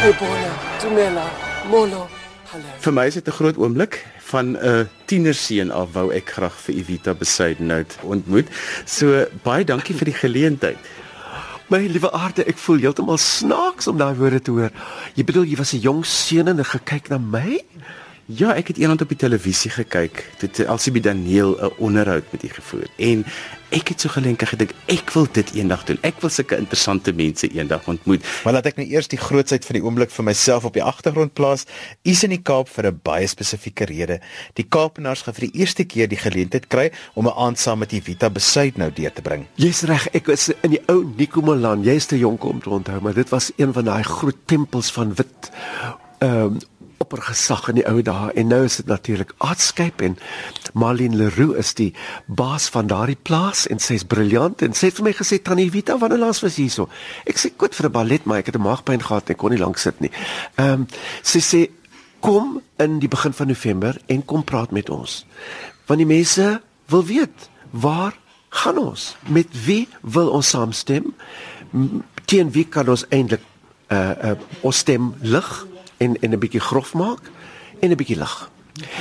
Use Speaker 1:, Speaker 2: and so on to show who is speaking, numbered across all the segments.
Speaker 1: Ebola, Tumela, Molo. Hallo.
Speaker 2: Vir my is dit 'n groot oomblik van 'n tienerseun af wou ek graag vir Evita Besuidenhout ontmoet. So baie dankie vir die geleentheid.
Speaker 3: My liewe aarde, ek voel heeltemal snaaks om daai woorde te hoor. Jy bedoel jy was 'n jong seun en gekyk na my?
Speaker 2: Ja, ek het eendag op die televisie gekyk. Dit Elsie Daniel 'n onderhoud met u gevoer en ek het so gelenk gedink ek wil dit eendag doen. Ek wil sulke interessante mense eendag ontmoet.
Speaker 4: Maar laat ek nou eers die grootsheid van die oomblik vir myself op die agtergrond plaas. U's in die Kaap vir 'n baie spesifieke rede. Die Kaapenaars gaan vir die eerste keer die geleentheid kry om 'n aand saam met Evita Besuid nou deur te bring.
Speaker 3: Jy's reg, ek was in die ou Nikomolan. Jy's te jonk om te onthou, maar dit was een van daai groot tempels van wit ehm um, oppergesag in die ou dae en nou is dit natuurlik Artscape en Marlene Leroux is die baas van daardie plaas en sy's briljant en sy het vir my gesê Tannie Vita wanneer laas was hierso. Ek sê goed vir 'n ballet maar ek het 'n maagpyn gehad en ek kon nie lank sit nie. Ehm um, sy sê kom in die begin van November en kom praat met ons. Want die mense wil weet waar gaan ons? Met wie wil ons saamstem? Teen wie kan ons eintlik uh uh ons stem lig? En en 'n bietjie grof maak en 'n bietjie lag.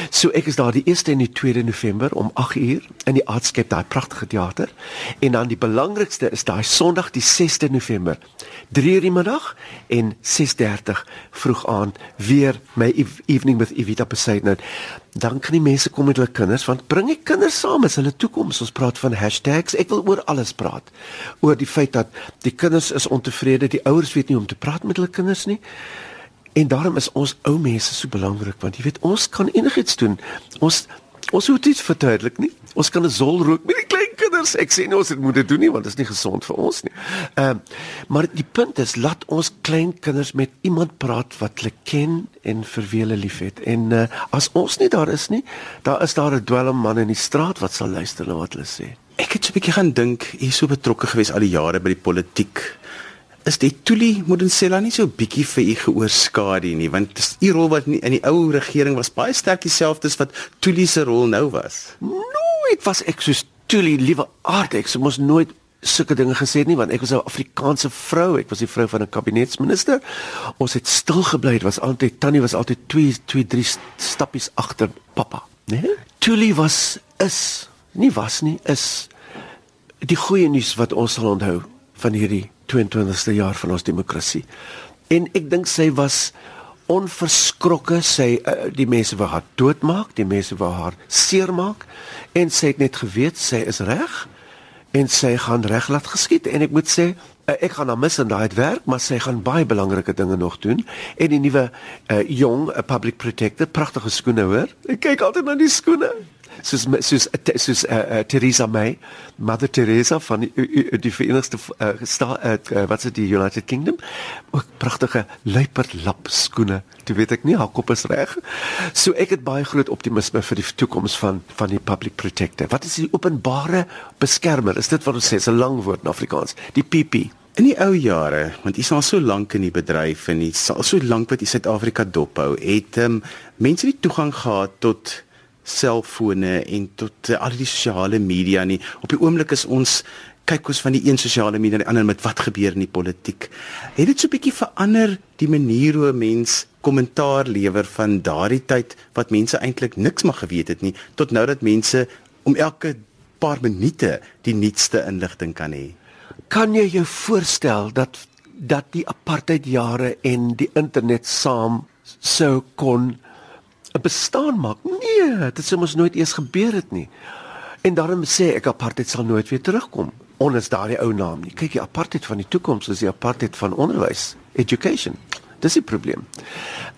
Speaker 3: So ek is daar die 1ste en die 2de November om 8 uur in die Artscape daai pragtige teater en dan die belangrikste is daai Sondag die 6de November 3 uur die middag en 6:30 vroeg aand weer my evening with Evita Poseidon. Dan kan die mense kom met hulle kinders want bring die kinders saam is hulle toekoms. Ons praat van hashtags. Ek wil oor alles praat. Oor die feit dat die kinders is ontevrede, die ouers weet nie hoe om te praat met hulle kinders nie. En daarom is ons ou mense so belangrik want jy weet ons kan enigiets doen. Ons ons hoef dit verduidelik nie. Ons kan 'n zol rook met die klein kinders. Ek sê nie ons moet dit doen nie want dit is nie gesond vir ons nie. Ehm uh, maar die punt is laat ons klein kinders met iemand praat wat hulle ken en vir wie hulle liefhet. En uh, as ons nie daar is nie, daar is daar 'n dwelmman in die straat wat sal luister na wat hulle sê.
Speaker 2: Ek het so 'n bietjie gaan dink, hier so betrokke gewees al die jare by die politiek is die Tuli Modensela nie so bietjie vir u geoorskadu nie want u rol wat nie, in die ou regering was baie sterk dieselfde as wat Tuli se rol nou was.
Speaker 3: Nooit was ek so Tuli liewe aard ek so mos nooit sulke dinge gesê nie want ek was 'n Afrikaanse vrou ek was die vrou van 'n kabinetsminister ons het stil gebly dit was altyd tannie was altyd 2 2 3 stappies agter pappa né nee? Tuli was is nie was nie is die goeie nuus wat ons sal onthou van hierdie 22ste jaar van ons demokrasie. En ek dink sy was onverskrokke, sy uh, die mense wou haar doodmaak, die mense wou haar seermaak en sy het net geweet sy is reg en sy gaan reg laat geskied en ek moet sê uh, ek gaan haar mis in daai werk, maar sy gaan baie belangrike dinge nog doen en die nuwe uh, jong uh, public protector, pragtige skoene hoor. Ek kyk altyd na die skoene soos soos soos uh, uh, Theresa May, Mother Teresa van die, uh, die Verenigde uh, sta uh, wat dit die United Kingdom? Ook pragtige luiperlap skoene. Jy weet ek nie haar kop is reg. So ek het baie groot optimisme vir die toekoms van van die public protector. Wat is die openbare beskermer? Is dit wat ons sê? 'n lang woord in Afrikaans. Die PP.
Speaker 2: In die ou jare, want is al so lank in die bedryf en is al so lank wat u Suid-Afrika dophou, het um, mense nie toegang gehad tot selfone en tot uh, al die sosiale media nie. Op die oomblik is ons kyk ons van die een sosiale media na die ander met wat gebeur in die politiek. Het dit so 'n bietjie verander die manier hoe 'n mens kommentaar lewer van daardie tyd wat mense eintlik niks mag geweet het nie tot nou dat mense om elke paar minute die nuutste inligting kan hê.
Speaker 3: Kan jy jou voorstel dat dat die apartheid jare en die internet saam sou kon 'n bestaan maak. Nee, dit sou mos nooit eers gebeur het nie. En daarom sê ek apartheid sal nooit weer terugkom onder daardie ou naam nie. Kyk, die apartheid van die toekoms is die apartheid van onderwys, education. Dis die probleem.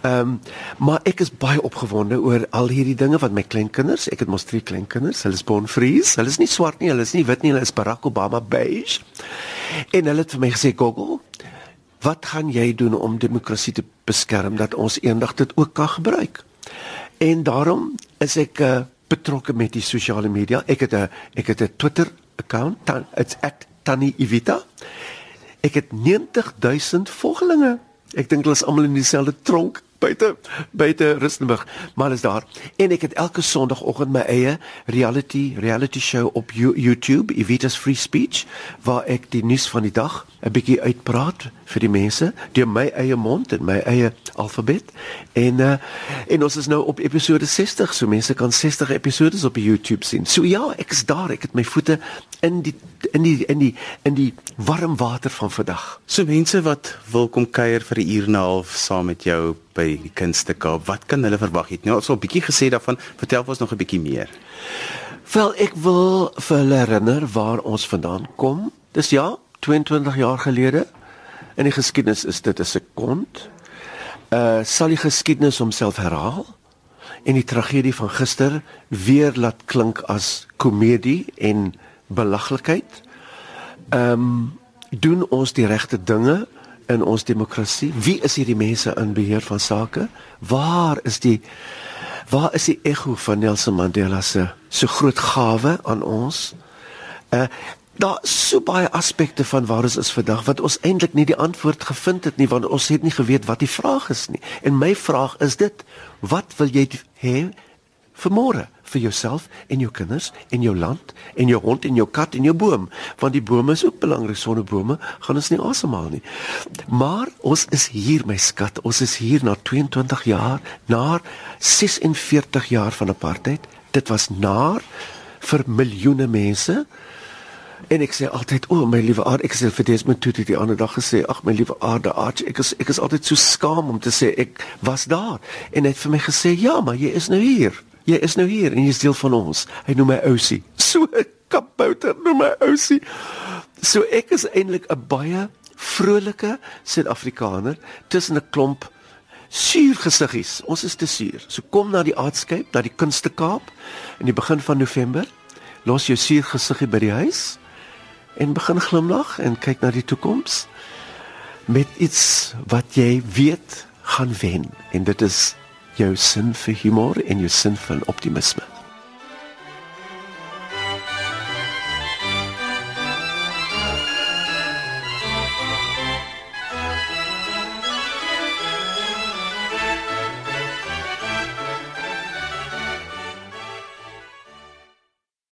Speaker 3: Ehm, um, maar ek is baie opgewonde oor al hierdie dinge wat my kleinkinders, ek het mos drie kleinkinders, hulle is born free, hulle is nie swart nie, hulle is nie wit nie, hulle is Barack Obama beige. En hulle het vir my gesê, "Gogo, wat gaan jy doen om demokrasie te beskerm dat ons eendag dit ook kan gebruik?" En daarom is ek uh, betrokke met die sosiale media. Ek het 'n ek het 'n Twitter account, tan, it's @tannyevita. Ek het 90000 volgelinge. Ek dink hulle is almal in dieselfde tronk buite buite Rustenburg, maar is daar. En ek het elke Sondagoggend my eie reality reality show op YouTube, Evita's Free Speech, waar ek die nuus van die dag 'n bietjie uitpraat vir die mense deur my eie mond en my eie alfabet. En uh, en ons is nou op episode 60, so mense kan 60 episode op YouTube sien. So ja, ek is daar. Ek het my voete in die in die in die in die warm water van vandag.
Speaker 2: So mense wat wil kom kuier vir 'n uur en 'n half saam met jou by die Kunste Kaap, wat kan hulle verwag? Het nou al so 'n bietjie gesê daarvan. Vertel ons nog 'n bietjie meer.
Speaker 3: Wel, ek wil vir hulle herinner waar ons vandaan kom. Dis ja, 22 jaar gelede. In die geskiedenis is dit 'n sekond. Uh sal die geskiedenis homself herhaal en die tragedie van gister weer laat klink as komedie en belaglikheid. Ehm um, doen ons die regte dinge in ons demokrasie? Wie is hierdie mense in beheer van sake? Waar is die waar is die ego van Nelson Mandela se so groot gawe aan ons? Uh daar so baie aspekte van waar ons is vandag wat ons eintlik nie die antwoord gevind het nie want ons het nie geweet wat die vraag is nie. En my vraag is dit: wat wil jy hê vir môre? vir jouself en jou kinders en jou land en jou hond en jou kat en jou boom. Want die bome is ook belangrik sonder bome gaan ons nie asemhaal nie. Maar ons is hier my skat ons is hier na 22 jaar na 46 jaar van apartheid. Dit was naar vir miljoene mense. En ek sê altyd o oh, my liewe aard ek sê vir Desmond Tutu die ander dag gesê ag my liewe aarde aard ek is ek is altyd so skaam om te sê ek was daar. En hy het vir my gesê ja maar jy is nou hier Jy is nou hier en jy is deel van ons. Hy noem my Ousie. So kabouter noem my Ousie. So ek is eintlik 'n baie vrolike Suid-Afrikaner tussen 'n klomp suur gesiggies. Ons is te suur. So kom na die aardskyp, na die Kunste Kaap in die begin van November. Los jou suur gesiggie by die huis en begin glimlag en kyk na die toekoms met iets wat jy weet gaan wen en dit is jou sin vir humor en jou sin van optimisme.